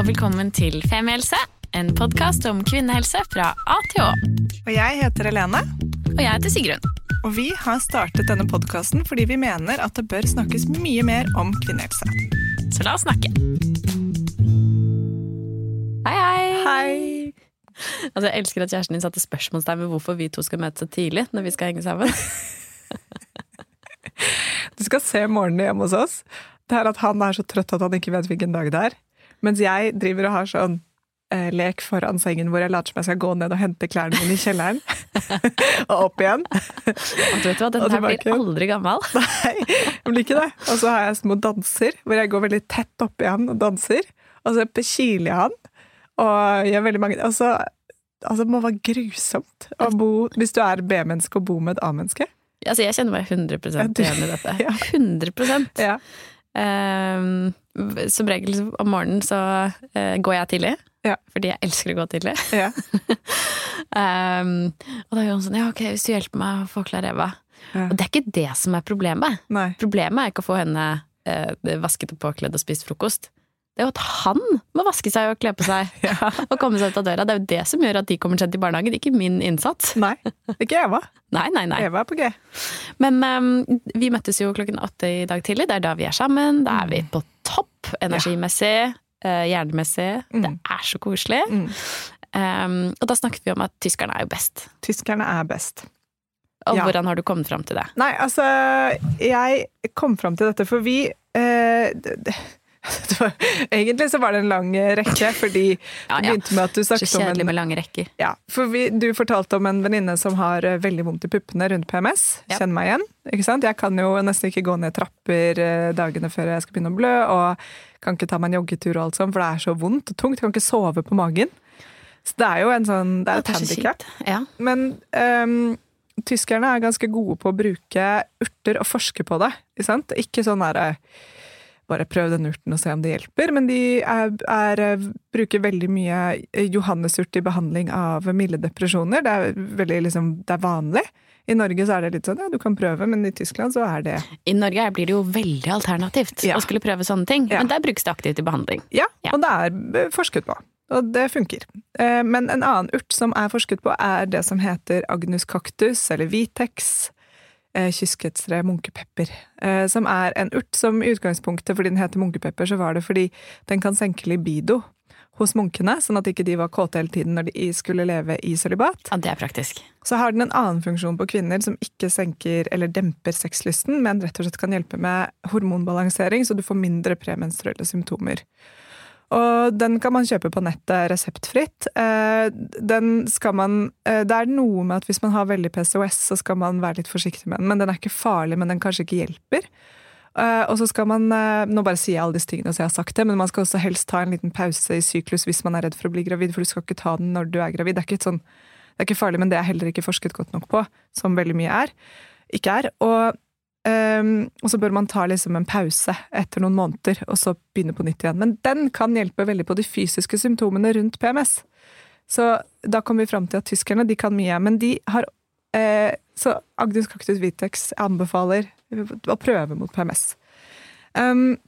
og velkommen til Femihelse, en podkast om kvinnehelse fra A til Å. Og jeg heter Helene, Og jeg heter Sigrun. og vi har startet denne podkasten fordi vi mener at det bør snakkes mye mer om kvinnehelse. Så la oss snakke. Hei, hei. Hei! Altså, jeg elsker at kjæresten din satte spørsmålstegn ved hvorfor vi to skal møtes så tidlig når vi skal henge sammen. Du skal se morgenen hjemme hos oss. Det er at han er så trøtt at han ikke vet hvilken dag det er. Mens jeg driver og har sånn eh, lek foran sengen hvor jeg later som jeg skal gå ned og hente klærne mine i kjelleren. og opp igjen. Og vet du hva, den her blir aldri gammel. Nei, jeg blir ikke det. Og så har jeg små danser, hvor jeg går veldig tett oppi han og danser. Og så kiler jeg han, og gjør veldig mange altså, så Altså, det må være grusomt å bo Hvis du er B-menneske og bo med et A-menneske. Altså, jeg kjenner meg 100 du- igjen i dette. Ja. 100 Ja. Ehm, Som regel om morgenen så eh, går jeg tidlig. Ja. Fordi jeg elsker å gå tidlig. ja. Ehm, og da gjør hun sånn Ja, ok, hvis du hjelper meg å få klar Eva. Ja. Og det er ikke det som er problemet. Nei. Problemet er ikke å få henne eh, vasket og påkledd og spist frokost. Er jo at han må vaske seg og kle på seg Ja. og komme seg ut av døra. Det er jo det som gjør at de kommer sent i barnehagen, ikke min innsats. Nei. Ikke Eva. Nei, nei, nei. Eva er på G. Men um, vi møttes jo klokken åtte i dag tidlig. Det er da vi er sammen. Da er vi på topp energimessig, uh, hjernemessig. Det er så koselig. Mm. Um, og da snakket vi om at tyskerne er jo best. Tyskerne er best. Og Ja. hvordan har du kommet fram til det? Nei, altså Jeg kom fram til dette, for vi eh, det, Egentlig så var det en lang rekke, fordi Ja, det ja. begynte med at du snakket om en med lange rekker. Ja, for vi, du fortalte om en venninne som har eh, veldig vondt i puppene rundt PMS. Ja. Kjenn meg igjen. ikke sant? Jeg kan jo nesten ikke gå ned trapper eh, dagene før jeg skal begynne å blø, og kan ikke ta meg en joggetur og alt sånt, for det er så vondt og tungt. Kan ikke sove på magen. Så det er jo en sånn, det er et handikap. Ja. Men um, tyskerne er ganske gode på å bruke urter og forske på det. Ikke sant? Ikke sånn derre bare prøv den urten og se om det hjelper. Men de er, er, bruker veldig mye johannesurt i behandling av milde depresjoner. Det er, veldig, liksom, det er vanlig. I Norge så er det litt sånn ja, du kan prøve, men i Tyskland så er det I Norge blir det jo veldig alternativt Ja. å skulle prøve sånne ting. Ja. Men der brukes det aktivt i behandling. Ja, Ja. og det er eh, forsket på. Og det funker. Eh, Men en annen urt som er forsket på, er det som heter agnus cactus, eller vitex. Eh, Kyskhetstre munkepepper. eh, Som er en urt som i utgangspunktet, fordi den heter munkepepper, så var det fordi den kan senke libido hos munkene, sånn at ikke de var kåte hele tiden når de skulle leve i sølibat. Ja, det er praktisk. Så har den en annen funksjon på kvinner som ikke senker eller demper sexlysten, men rett og slett kan hjelpe med hormonbalansering, så du får mindre premenstruelle symptomer. Og den kan man kjøpe på nettet reseptfritt. Eh, Den skal man, eh, det er noe med at hvis man har veldig PCOS, så skal man være litt forsiktig med den. Men den er ikke farlig, men den kanskje ikke hjelper. Eh, Og så skal man, nå bare sier jeg alle disse tingene så jeg har sagt det, men man skal også helst ta en liten pause i syklus hvis man er redd for å bli gravid, for du skal ikke ta den når du er gravid. Det er ikke sånn det er ikke farlig, men det er heller ikke forsket godt nok på, som veldig mye er. Ikke er. Og, ehm, og så bør man ta liksom en pause etter noen måneder, og så begynne på nytt igjen. Men den kan hjelpe veldig på de fysiske symptomene rundt PMS. Så da kommer vi fram til at tyskerne de kan mye, men de har eh, Så Agnes Cactus Vitex anbefaler å prøve mot PMS. Um,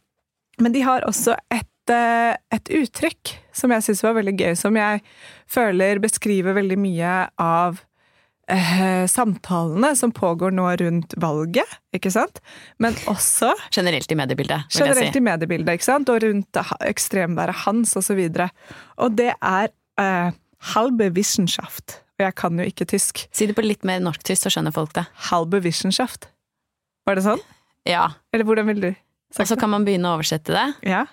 men de har også et, eh, et uttrykk som jeg syns var veldig gøy, som jeg føler beskriver veldig mye av eh, samtalene som pågår nå rundt valget, ikke sant? Men også Generelt i mediebildet, vil generelt jeg si. i mediebildet, ikke sant? Og rundt ekstremværet hans, og så. Og det er eh, halbe Wissenschaft. Og jeg kan jo ikke tysk. Si det på litt mer norsk-tysk, så skjønner folk det. Halbe Wissenschaft. Var det sånn? Ja. Eller hvordan vil du Og så kan man begynne å oversette det. Ja.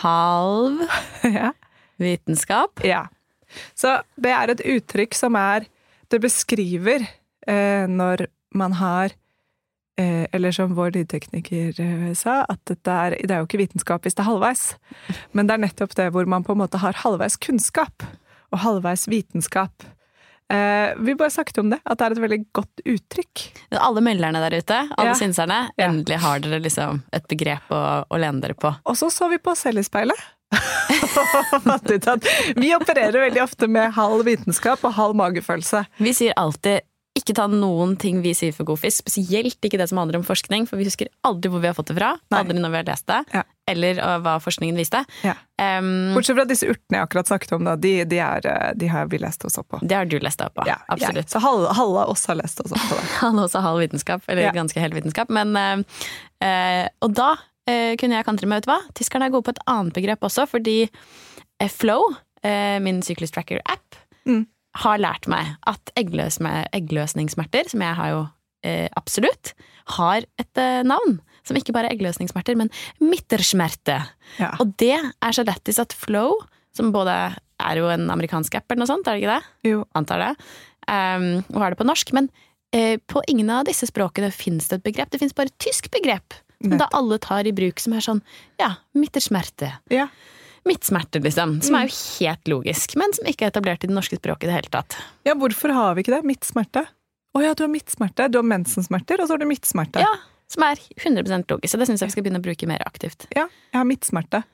Halv ja. vitenskap. Ja. Så det er et uttrykk som er Det beskriver eh, når man har eh, Eller som vår lydtekniker eh, sa, at dette er, det er jo ikke vitenskap hvis det er halvveis. Men det er nettopp det hvor man på en måte har halvveis kunnskap og halvveis vitenskap. Eh, vi bare snakket om det, at det er et veldig godt uttrykk. Alle melderne der ute, alle Ja. synserne, endelig har dere liksom et begrep å, å lene dere på. Og så så vi på oss vi opererer veldig ofte med halv vitenskap og halv magefølelse. Vi sier alltid ikke ta noen ting vi sier for god fisk, spesielt ikke det som handler om forskning, for vi husker aldri hvor vi har fått det fra. Nei. Aldri når vi har lest det. Ja. eller uh, hva forskningen viste. Ja. Um, Bortsett fra disse urtene jeg akkurat snakket om, da, de, de, er, eh, de har vi lest oss opp på. det har du lest deg opp på. Ja, Absolutt. Så halve, halv av oss har lest oss opp på det. halve oss har halv vitenskap, eller ganske hel vitenskap. Men, uh, uh, og da eh, kunne jeg kantre med, vet du hva, tyskerne er gode på et annet begrep også, fordi eh, Flow, eh, min syklustracker-app, Mm. har lært meg at eggløsme- eggløsningssmerter, som jeg har jo eh, absolutt, har et eh, navn. Som ikke bare er eggløsningssmerter, men mittersmerte. Ja. Og det er så lættis at Flow, som både er jo en amerikansk app eller noe sånt, er det ikke det? Jo. antar det. Um, og har det på norsk. Men eh, på ingen av disse språkene fins det et begrep. Det fins bare et tysk begrep. Som da alle tar i bruk, som er sånn ja, mittersmerte. Ja. Midtsmerte, liksom. Som er jo helt logisk, men som ikke er etablert i det norske språket i det hele tatt. ja, hvorfor har vi ikke det? Midtsmerte. Å ja, du har midtsmerte. Du har mensensmerter, og så har du midtsmerte. Ja, Som er 100% logisk. Og det syns jeg vi skal begynne å bruke mer aktivt. Ja, jeg har midtsmerte.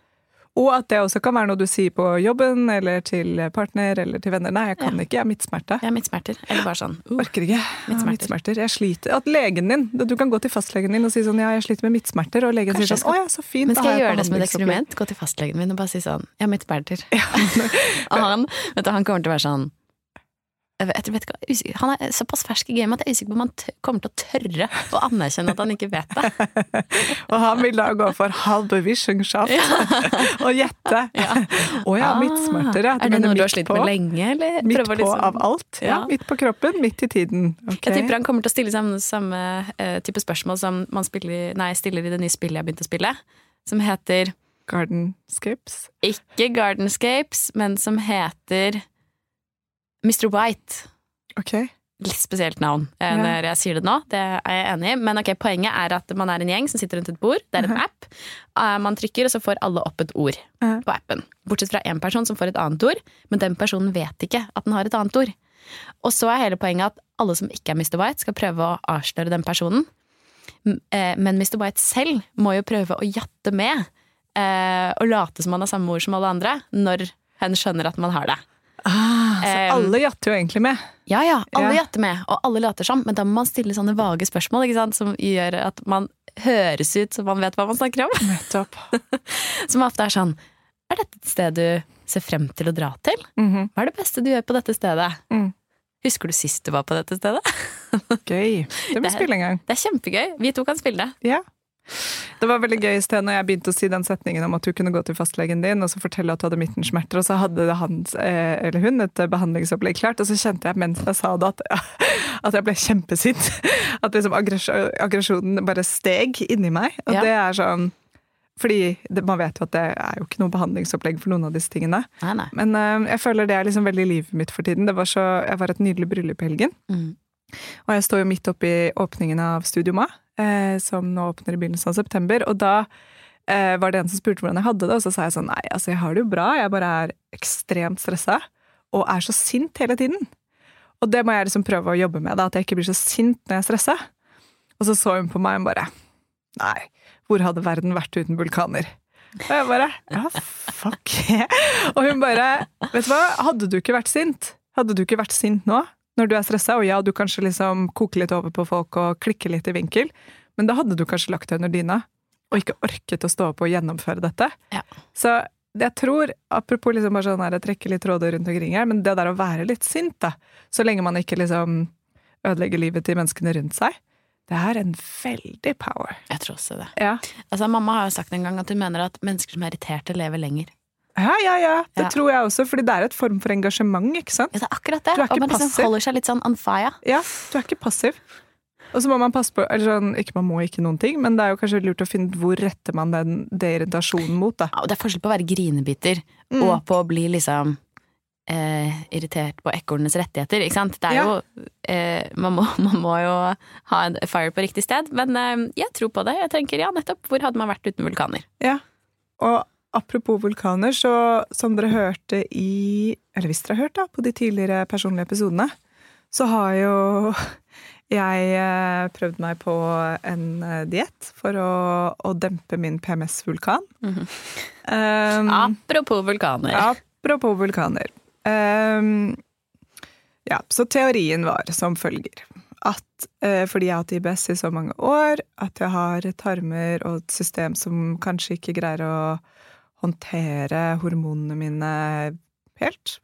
Og at det også kan være noe du sier på jobben, eller til partner, eller til venner. Nei, jeg kan ikke, jeg har midtsmerte. Jeg har midtsmerter. Eller bare sånn uh, Orker ikke. Midtsmerter. midtsmerter. Jeg sliter. At legen din Du kan gå til fastlegen din og si sånn ja, jeg sliter med midtsmerter, og legen Kanskje sier sånn å ja, så fint. Men skal jeg, jeg gjøre det som et eksperiment? Gå til fastlegen min og bare si sånn Jeg har midtsmerter. og han, vet du, han kommer til å være sånn jeg vet, jeg Han er såpass fersk i gamet at jeg er usikker på om han kommer til å tørre å anerkjenne at han ikke vet det. Og han vil da gå for halve Wissenschaft og gjette. Å ja, ja. Ah, Du er det noe du har slitt på? med lenge, eller? Midt på liksom- av alt. Ja, Ja. Midt på kroppen, midt i tiden. Okay. Jeg tipper han kommer til å stille samme, samme uh, type spørsmål som man spiller, nei, stiller i det nye spillet jeg begynte å spille, som heter Gardenscapes. ikke Gardenscapes, men som heter Mr. White. Okay. Litt spesielt navn eh, Ja. når jeg sier det nå, det er jeg enig i. Men okay, poenget er at man er en gjeng som sitter rundt et bord. Det er en Mhm. app. Eh, Man trykker, og så får alle opp et ord Mhm. på appen. Bortsett fra én person som får et annet ord, men den personen vet ikke at den har et annet ord. Og så er hele poenget at alle som ikke er Mr. White, skal prøve å avsløre den personen. Eh, Men Mr. White selv må jo prøve å jatte med, eh, og late som han har samme ord som alle andre, når hen skjønner at man har det. Ah, så um, alle jatter jo egentlig med. Ja ja, alle Ja. jatter med, og alle later som, men da må man stille sånne vage spørsmål sant? som gjør at man høres ut som man vet hva man snakker om. Nettopp. Som ofte er sånn Er dette et sted du ser frem til å dra til? Mhm. Hva er det beste du gjør på dette stedet? Mm. Husker du sist du var på dette stedet? Gøy. Det må vi spille en gang. Det er kjempegøy. Vi to kan spille det. Ja. Det var veldig gøy i sted når jeg begynte å si den setningen om at du kunne gå til fastlegen din og så fortelle at du hadde midtensmerter, og så hadde han, eh, eller hun et behandlingsopplegg klart, og så kjente jeg mens jeg sa det at, at jeg ble kjempesint. At liksom aggresjonen bare steg inni meg. Og Ja. det er sånn Fordi det, man vet jo at det er jo ikke noe behandlingsopplegg for noen av disse tingene. Nei, nei. Men uh, jeg føler det er liksom veldig livet mitt for tiden. Det var så, jeg var et nydelig bryllup i helgen. Mm. Og jeg står jo midt oppe i åpningen av Studio Ma, eh, som nå åpner i begynnelsen av september. Og da eh, var det en som spurte hvordan jeg hadde det, og så sa jeg sånn nei, altså jeg har det jo bra, jeg bare er ekstremt stressa og er så sint hele tiden. Og det må jeg liksom prøve å jobbe med, da, at jeg ikke blir så sint når jeg er stressa. Og så så hun på meg og bare nei, hvor hadde verden vært uten vulkaner? Og jeg bare ja, fuck. Og hun bare vet du hva, hadde du ikke vært sint? Hadde du ikke vært sint nå? Når du er stressa, og ja, du kanskje liksom koker litt over på folk og klikker litt i vinkel, men da hadde du kanskje lagt deg under dyna og ikke orket å stå opp og gjennomføre dette. Ja. Så jeg tror, apropos liksom bare sånn her, jeg trekker litt tråder rundt omkring her, men det der å være litt sint, da, så lenge man ikke liksom ødelegger livet til menneskene rundt seg, det er en veldig power. Jeg tror også det. Ja, Altså, mamma har jo sagt en gang at hun mener at mennesker som er irriterte, lever lenger. Ja, ja. ja. Det Ja. tror jeg også, fordi det er et form for engasjement, ikke sant? Ja, det er akkurat det. Du er ikke og man liksom holder seg litt sånn on fire. Ja, du er ikke passiv. Og så må man passe på, eller sånn, ikke man må ikke noen ting, men det er jo kanskje lurt å finne ut hvor retter man den, det irritasjonen mot, da. Ja, og det er forskjell på å være grinebiter Mm. og på å bli liksom eh, irritert på ekornenes rettigheter, ikke sant. Det er Ja. jo eh, man, må, man må jo ha en fire på riktig sted, men eh, jeg tror på det. Jeg tenker ja, nettopp. Hvor hadde man vært uten vulkaner? Ja. Og apropos vulkaner, så som dere hørte i Eller hvis dere har hørt da, på de tidligere personlige episodene, så har jo jeg eh, prøvd meg på en eh, diett for å, å dempe min PMS-vulkan. Mhm. um, Apropos vulkaner. Apropos vulkaner. Um, ja, så teorien var som følger at eh, fordi jeg har hatt IBS i så mange år, at jeg har tarmer og et system som kanskje ikke greier å håndtere hormonene mine helt.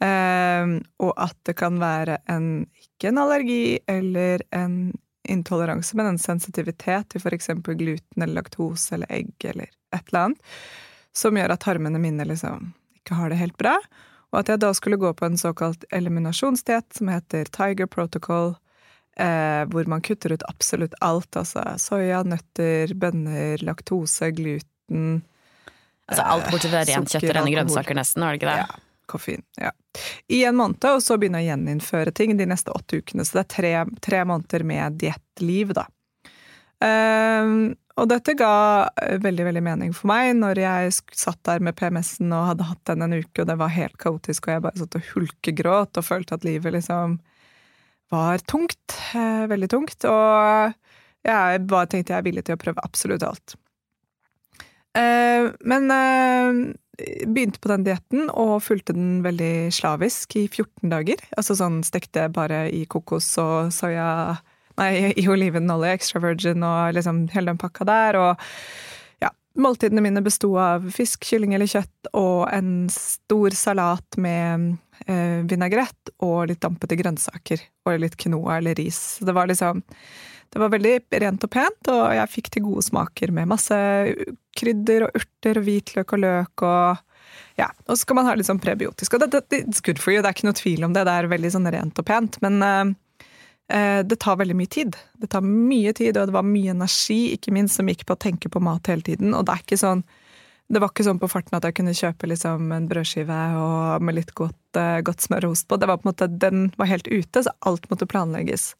Eh, og at det kan være en, ikke en allergi eller en intoleranse, men en sensitivitet til f.eks. gluten eller laktose eller egg eller et eller annet, som gjør at tarmene mine liksom ikke har det helt bra. Og at jeg da skulle gå på en såkalt eliminasjonsdiett som heter Tiger Protocol, eh, hvor man kutter ut absolutt alt. Altså soya, nøtter, bønner, laktose, gluten Altså alt bortsett fra rent kjøtt og rene grønnsaker, nesten, var det ikke det? Ja. Koffein. Ja. I en måned, og så begynne å gjeninnføre ting de neste åtte ukene. Så det er tre, tre måneder med diettliv, da. Um, og dette ga veldig veldig mening for meg når jeg satt der med PMS-en og hadde hatt den en uke, og det var helt kaotisk, og jeg bare satt og hulkegråt og følte at livet liksom var tungt. Eh, veldig tungt. Og jeg bare tenkte jeg er villig til å prøve absolutt alt. Eh, men eh, begynte på den dietten og fulgte den veldig slavisk i 14 dager. Altså sånn stekte bare i kokos og soya Nei, i olivenolje, extra virgin og liksom hele den pakka der. Og ja, måltidene mine besto av fisk, kylling eller kjøtt og en stor salat med eh, vinagrett og litt dampete grønnsaker. Og litt quinoa eller ris. Det var liksom det var veldig rent og pent, og jeg fikk til gode smaker med masse krydder og urter og hvitløk og løk og ja, og så skal man ha litt sånn prebiotisk. Og det, det, it's good for you, det er ikke noe tvil om det. Det er veldig sånn rent og pent. Men uh, Eh, det tar veldig mye tid. Det tar mye tid, og det var mye energi, ikke minst, som gikk på å tenke på mat hele tiden. Og det er ikke sånn det var ikke sånn på farten at jeg kunne kjøpe liksom en brødskive med litt godt, uh, godt smør og ost på. Det var på en måte, Den var helt ute, så alt måtte planlegges.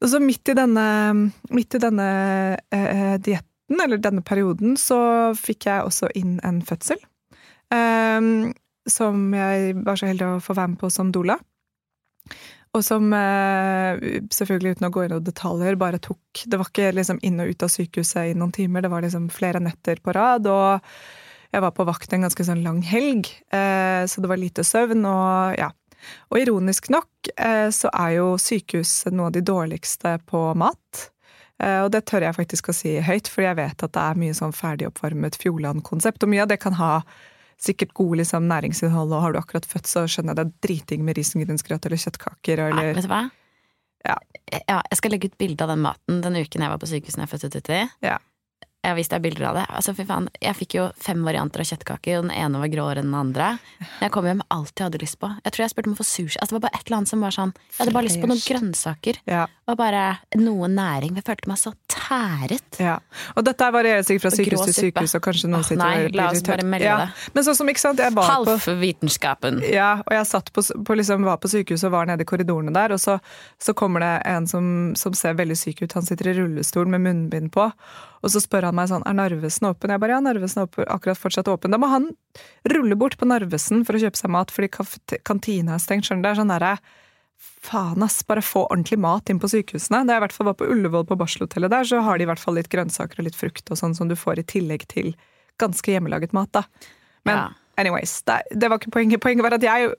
Så midt i denne, midt denne eh, dietten, eller denne perioden, så fikk jeg også inn en fødsel. Eh, som jeg var så heldig å få være med på som doula. Og som eh, selvfølgelig uten å gå inn i detaljer, bare tok Det var ikke liksom inn og ut av sykehuset i noen timer, det var liksom flere netter på rad. Og jeg var på vakt en ganske sånn lang helg, eh, så det var lite søvn og ja. Og ironisk nok eh, så er jo sykehus noe av de dårligste på mat. Og det tør jeg faktisk å si høyt, for jeg vet at det er mye sånn ferdigoppvarmet Fjordland-konsept. Og mye av det kan ha sikkert god liksom, næringsinnhold, og har du akkurat født, så skjønner jeg det er driting med risengrynsgrøt eller kjøttkaker eller Nei, Vet du hva? Ja. ja. Jeg skal legge ut bilde av den maten den uken jeg var på sykehuset jeg fødte Tutti. Ja. Jeg har vist deg bilder av det. Altså, fy faen, jeg fikk jo fem varianter av kjøttkaker, og den ene var gråere enn den andre. Jeg kom hjem med alt jeg hadde lyst på. Jeg tror jeg spurte om å få sushi. Altså, det var bare et eller annet som var sånn Jeg hadde bare lyst på noen grønnsaker. Ja. Og bare noe næring. Jeg følte meg så tæret. Ja. Og dette varierer sikkert fra sykehus til sykehus, og kanskje noen sitter Nei, la oss bare melde ja. det. Men sånn som, ikke sant, jeg var Halvvitenskapen. Ja, og jeg satt på, på liksom, var på sykehuset og var nede i korridorene der, og så, så kommer det en som, som ser veldig syk ut. Han sitter i rullestol med munnbind på. Og så spør han meg sånn er Narvesen åpen. Jeg bare ja, Narvesen er akkurat fortsatt åpen. Da må han rulle bort på Narvesen for å kjøpe seg mat fordi kantina er stengt. skjønner du? Det er sånn derre Faen, ass! Bare få ordentlig mat inn på sykehusene. Da jeg i hvert fall var på Ullevål på barselhotellet der, så har de i hvert fall litt grønnsaker og litt frukt og sånn som du får i tillegg til ganske hjemmelaget mat, da. Men ja. anyways, det, det, var ikke poenget. Poenget var at jeg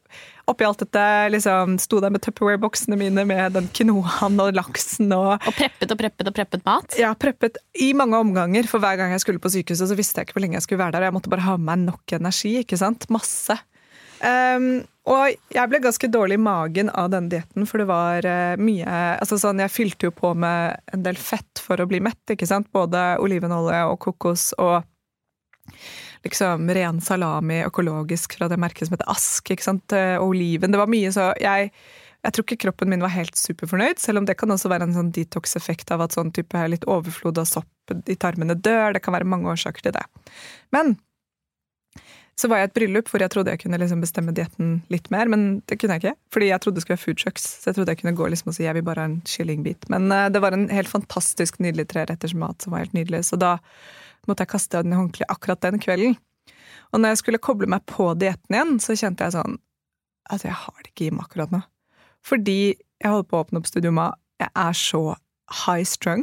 oppi alt dette liksom sto der med Tupperware-boksene mine med den quinoaen og laksen og Og preppet og preppet og preppet mat? Ja, preppet i mange omganger. For hver gang jeg skulle på sykehuset, så visste jeg ikke hvor lenge jeg skulle være der. Og jeg måtte bare ha med meg nok energi, ikke sant. Masse. Um, og jeg ble ganske dårlig i magen av denne dietten, for det var uh, mye altså sånn, Jeg fylte jo på med en del fett for å bli mett, ikke sant? Både olivenolje og kokos og liksom ren salami økologisk fra det merket som heter Ask, ikke sant? Eh, og oliven. Det var mye så jeg, jeg tror ikke kroppen min var helt superfornøyd, selv om det kan også være en sånn detox-effekt av at sånn type litt overflod av sopp i tarmene dør. Det kan være mange årsaker til det. Men så var jeg i et bryllup hvor jeg trodde jeg kunne liksom bestemme dietten litt mer, men det kunne jeg ikke. Fordi jeg trodde det skulle være food trucks, så jeg trodde jeg kunne gå liksom og si jeg vil bare ha en kyllingbit. Men uh, det var en helt fantastisk nydelig treretters mat som var helt nydelig, så da måtte jeg kaste den i håndkleet akkurat den kvelden. Og når jeg skulle koble meg på dietten igjen, så kjente jeg sånn Altså, jeg har det ikke i meg akkurat nå. Fordi jeg holder på å åpne opp Studioma, jeg er så high strung,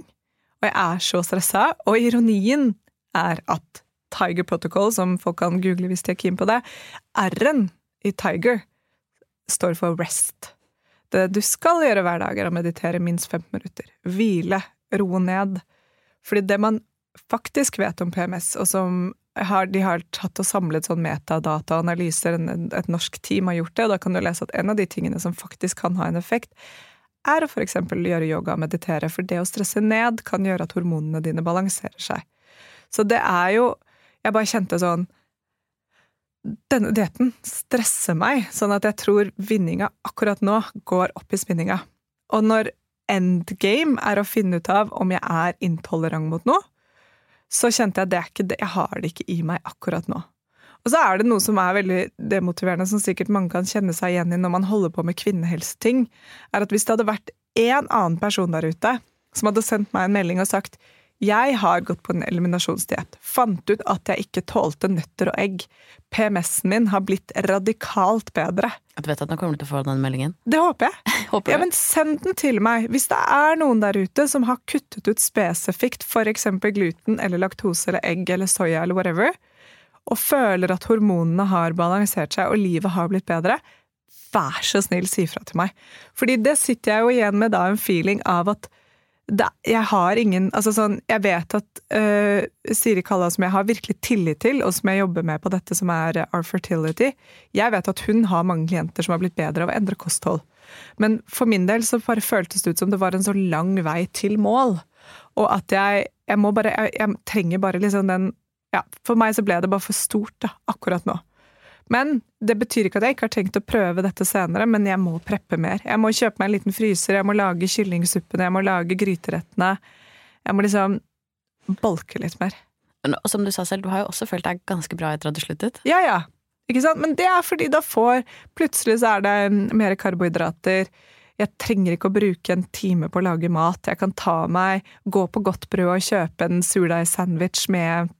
og jeg er så stressa, og ironien er at Tiger Protocol, som folk kan google hvis de er keen på det. R-en i Tiger står for rest. det du skal gjøre hver dag, er å meditere minst 15 minutter. Hvile. Roe ned. Fordi det man faktisk vet om PMS, og som har, de har tatt og samlet sånn metadata analyser, et norsk team har gjort det, og da kan du lese at en av de tingene som faktisk kan ha en effekt, er å for eksempel gjøre yoga og meditere, for det å stresse ned kan gjøre at hormonene dine balanserer seg. Så det er jo Jeg bare kjente sånn Denne dietten stresser meg, sånn at jeg tror vinninga akkurat nå går opp i spinninga. Og når endgame er å finne ut av om jeg er intolerant mot noe, så kjente jeg at det jeg har det ikke i meg akkurat nå. Og så er det noe som er veldig demotiverende, som sikkert mange kan kjenne seg igjen i når man holder på med kvinnehelseting, er at hvis det hadde vært én annen person der ute som hadde sendt meg en melding og sagt jeg har gått på en eliminasjonsdiett, fant ut at jeg ikke tålte nøtter og egg. PMS-en min har blitt radikalt bedre. Du vet at nå kommer du til å få den meldingen? Det håper jeg. Håper ja, men Send den til meg. Hvis det er noen der ute som har kuttet ut spesifikt f.eks. gluten eller laktose eller egg eller soya eller whatever, og føler at hormonene har balansert seg og livet har blitt bedre, vær så snill, si fra til meg. Fordi det sitter jeg jo igjen med da en feeling av at det, jeg har ingen Altså sånn, jeg vet at uh, Siri Kalla, som jeg har virkelig tillit til, og som jeg jobber med på dette som er Our Fertility, jeg vet at hun har mange klienter som har blitt bedre av å endre kosthold. Men for min del så bare føltes det ut som det var en så lang vei til mål. Og at jeg, jeg må bare jeg, jeg trenger bare liksom den ja, for meg så ble det bare for stort da, akkurat nå. Men det betyr ikke at jeg ikke har tenkt å prøve dette senere, men jeg må preppe mer. Jeg må kjøpe meg en liten fryser, jeg må lage kyllingsuppene, jeg må lage gryterettene. Jeg må liksom bolke litt mer. Og som du sa selv, du har jo også følt deg ganske bra etter at du sluttet. Ja, ja. Ikke sant? Men det er fordi da får Plutselig så er det mer karbohydrater. Jeg trenger ikke å bruke en time på å lage mat. Jeg kan ta meg, gå på godt brød og kjøpe en surdeigsandwich med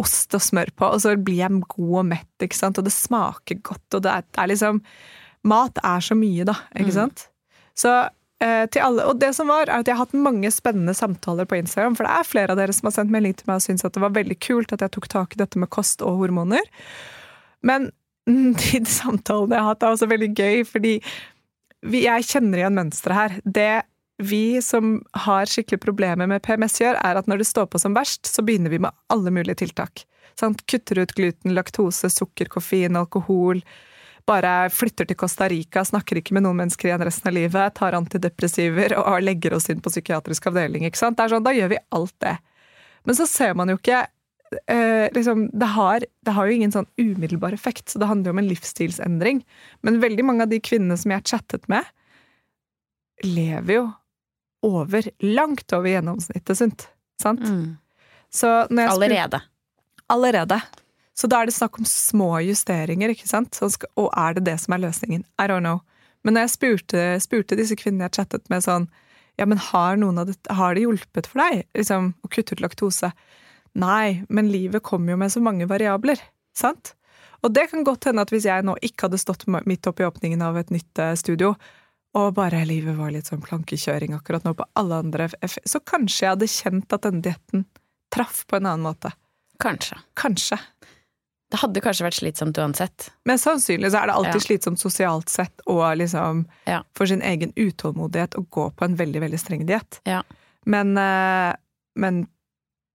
ost og smør på, og så blir jeg god og mett, ikke sant, og det smaker godt, og det er, det er liksom Mat er så mye, da, ikke mm. sant? Så eh, til alle, Og det som var, er at jeg har hatt mange spennende samtaler på Instagram, for det er flere av dere som har sendt melding til meg og syntes at det var veldig kult at jeg tok tak i dette med kost og hormoner. Men de samtalene jeg har hatt, er også veldig gøy, fordi jeg kjenner igjen mønsteret her. Det vi som har skikkelig problemer med PMS gjør, er at når det står på som verst, så begynner vi med alle mulige tiltak. Sant? kutter ut gluten, laktose, sukker, koffein, alkohol. Bare flytter til Costa Rica, snakker ikke med noen mennesker igjen resten av livet, tar antidepressiver og legger oss inn på psykiatrisk avdeling. ikke sant? Det er sånn, Da gjør vi alt det. Men så ser man jo ikke eh, liksom, det, har, det, har, jo ingen sånn umiddelbar effekt, så det handler jo om en livsstilsendring. Men veldig mange av de kvinnene som jeg har chattet med, lever jo over, langt over gjennomsnittet sunt. Sant? Mm. allerede. Allerede. Så da er det snakk om små justeringer, ikke sant? Skal, og er det det som er løsningen? I don't know. Men når jeg spurte, spurte disse kvinnene jeg chattet med sånn Ja, men har, det, har det hjulpet for deg liksom, å kutte ut laktose? Nei, men livet kommer jo med så mange variabler. Sant? Og det kan godt hende at hvis jeg nå ikke hadde stått midt oppi åpningen av et nytt eh, studio, og bare livet var litt sånn plankekjøring akkurat nå på alle andre Så kanskje jeg hadde kjent at denne dietten traff på en annen måte. Kanskje. Kanskje. Det hadde kanskje vært slitsomt uansett. Men sannsynlig så er det alltid ja. slitsomt sosialt sett og liksom ja. for sin egen utålmodighet å gå på en veldig, veldig streng diett. Ja. Men, eh, men,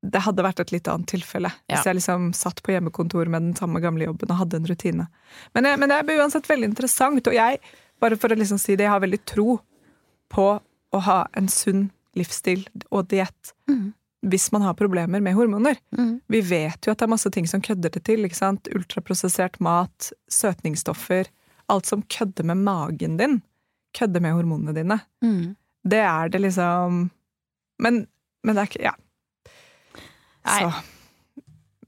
det hadde vært et litt annet tilfelle hvis jeg liksom satt på hjemmekontor med den samme gamle jobben og hadde en rutine. Men, men det er uansett veldig interessant, og jeg bare for å liksom si det, jeg har veldig tro på å ha en sunn livsstil og diett. Mm. Hvis man har problemer med hormoner. Mm. Vi vet jo at det er masse ting som kødder det til. ikke sant? Ultraprosessert mat, søtningsstoffer. Alt som kødder med magen din, kødder med hormonene dine. Mm. Det er det liksom Men, men det er ikke Ja. Så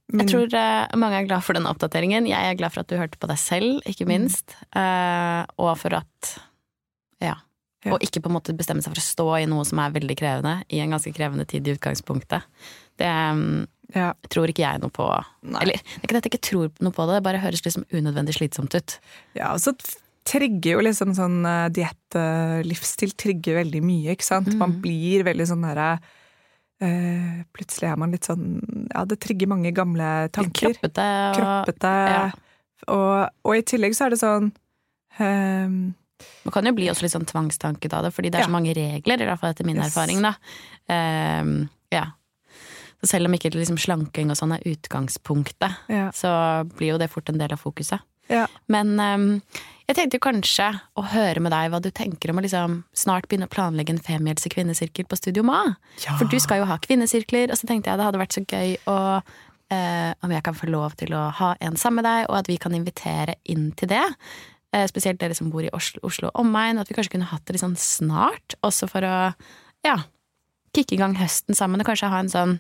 Min... Jeg tror uh, mange er glad for den oppdateringen. Jeg er glad for at du hørte på deg selv, ikke mm. minst. Mm. Uh, og for at ja. ja. Og ikke på en måte bestemme seg for å stå i noe som er veldig krevende, i en ganske krevende tid i utgangspunktet. Det um, ja. tror ikke jeg noe på. Nei. Eller det er ikke at jeg ikke tror noe på det, det bare høres liksom unødvendig slitsomt ut. Ja, og så trigger jo liksom sånn uh, diett, uh, livsstil trigger veldig mye, ikke sant. Mm. Man blir veldig sånn derre uh, Uh, plutselig er man litt sånn Ja, det trigger mange gamle tanker. Kroppete. Og, Kroppete. Ja. Og, og, i tillegg så er det sånn um, Man kan jo bli også litt sånn tvangstanket av det, fordi det er Ja. så mange regler, i hvert fall etter min Yes. erfaring, da. Um, ja. Så selv om ikke liksom slanking og sånn er utgangspunktet, Ja. så blir jo det fort en del av fokuset. Ja. Men ehm, jeg tenkte kanskje å høre med deg hva du tenker om å liksom snart begynne å planlegge en femihelse kvinnesirkel på Studio Ma. Ja. For du skal jo ha kvinnesirkler, og så tenkte jeg det hadde vært så gøy å eh, om jeg kan få lov til å ha en sammen med deg, og at vi kan invitere inn til det. Eh, spesielt dere som bor i Oslo, Oslo omegn, at vi kanskje kunne hatt det litt sånn snart, også for å ja, kicke i gang høsten sammen, og kanskje ha en sånn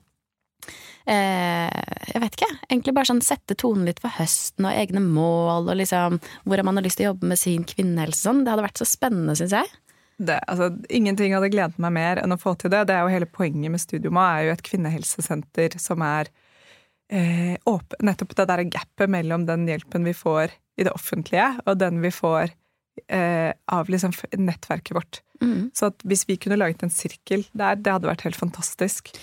jeg vet ikke. Egentlig bare sånn sette tonen litt for høsten og egne mål, og liksom hvordan man har lyst til å jobbe med sin kvinnehelse sånn. Det hadde vært så spennende, syns jeg. Det, altså, ingenting hadde gledet meg mer enn å få til det. Det er jo hele poenget med Studioma, er jo et kvinnehelsesenter som er eh, åpen, nettopp det der gapet mellom den hjelpen vi får i det offentlige, og den vi får eh, av liksom nettverket vårt. Mm. Så at hvis vi kunne laget en sirkel der, det hadde vært helt fantastisk.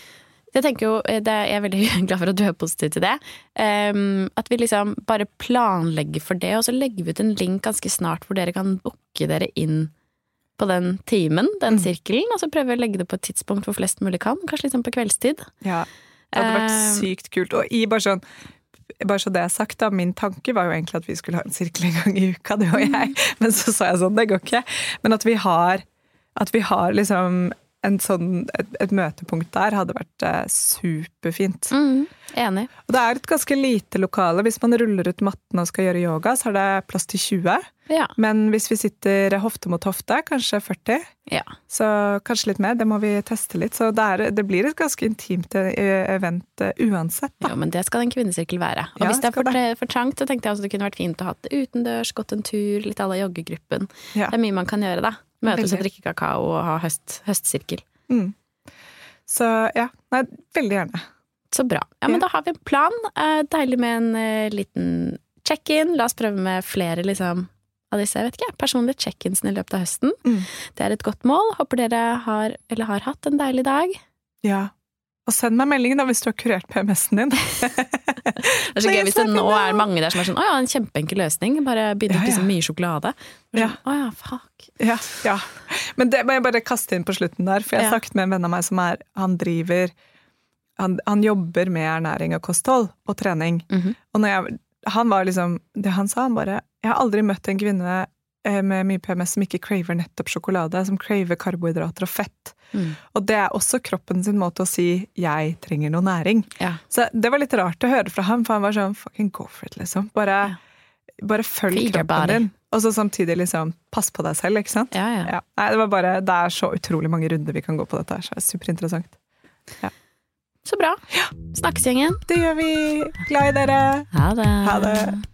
Jeg tenker jo, eh, jeg er veldig glad for at du er positiv til det. Um, at vi liksom bare planlegger for det, og så legger vi ut en link ganske snart hvor dere kan booke dere inn på den timen, den Mm. sirkelen, og så prøver vi å legge det på et tidspunkt hvor flest mulig kan. Kanskje liksom på kveldstid. Ja, det hadde vært Eh, sykt kult. Og i bare sånn bare så det er sagt, da, Min tanke var jo egentlig at vi skulle ha en sirkel en gang i uka, du og jeg. Men så sa jeg sånn, det går ikke. Men at vi har, at vi har liksom sånn, et, et møtepunkt der, hadde vært eh, superfint. Mm, enig. Og det er et ganske lite lokale. Hvis man ruller ut matten og skal gjøre yoga, så er det plass til 20. Ja. Men hvis vi sitter hofte mot hofte, kanskje 40. ja. Så kanskje litt mer. Det må vi teste litt. Så det, er, det blir et ganske intimt eh, event eh, uansett. Da. Jo, men det skal en kvinnesirkel være. Og Ja, hvis det er for, for, for trangt, så tenkte jeg også det kunne vært fint å ha det utendørs, gått en tur, litt à la joggegruppen. Det er mye man kan gjøre, da. Møtes og Veldig. drikke kakao og ha høst, høstsirkel. Mm. Så ja, nei, veldig gjerne. Så bra. Ja, men Ja. da har vi en plan. Eh, deilig med en eh, liten check-in. La oss prøve med flere, liksom, av disse jeg vet ikke, personlige check-insene i løpet av høsten. Mm. Det er et godt mål. Håper dere har, eller har hatt en deilig dag. Ja. Og send meg melding da hvis du har kurert PMS-en din. Det er så gøy hvis det nå er mange der som er sånn Å ja, en kjempeenkel løsning. Bare begynne å Ja, ja. spise mye sjokolade. Ja. Sånn, Å ja, fuck. Ja, ja. Men det må jeg bare kaste inn på slutten der, for jeg Ja. snakket med en venn av meg som er Han driver Han, han jobber med ernæring og kosthold og trening. Mhm. Og når jeg, han var liksom Det han sa, han bare Jeg har aldri møtt en kvinne med mye PMS som ikke craver nettopp sjokolade, som craver karbohydrater og fett. Mm. Og det er også kroppen sin måte å si 'jeg trenger noe næring'. Ja. Så det var litt rart å høre fra ham, for han var sånn 'fucking go for it', liksom. Bare, bare følg Feed kroppen din. Og så samtidig liksom pass på deg selv, ikke sant? Ja, ja. Ja. Nei, det var bare Det er så utrolig mange runder vi kan gå på dette her, så det er superinteressant. Så bra. Snakkes, gjengen. Det gjør vi. Glad i dere. Ha det. Ha det.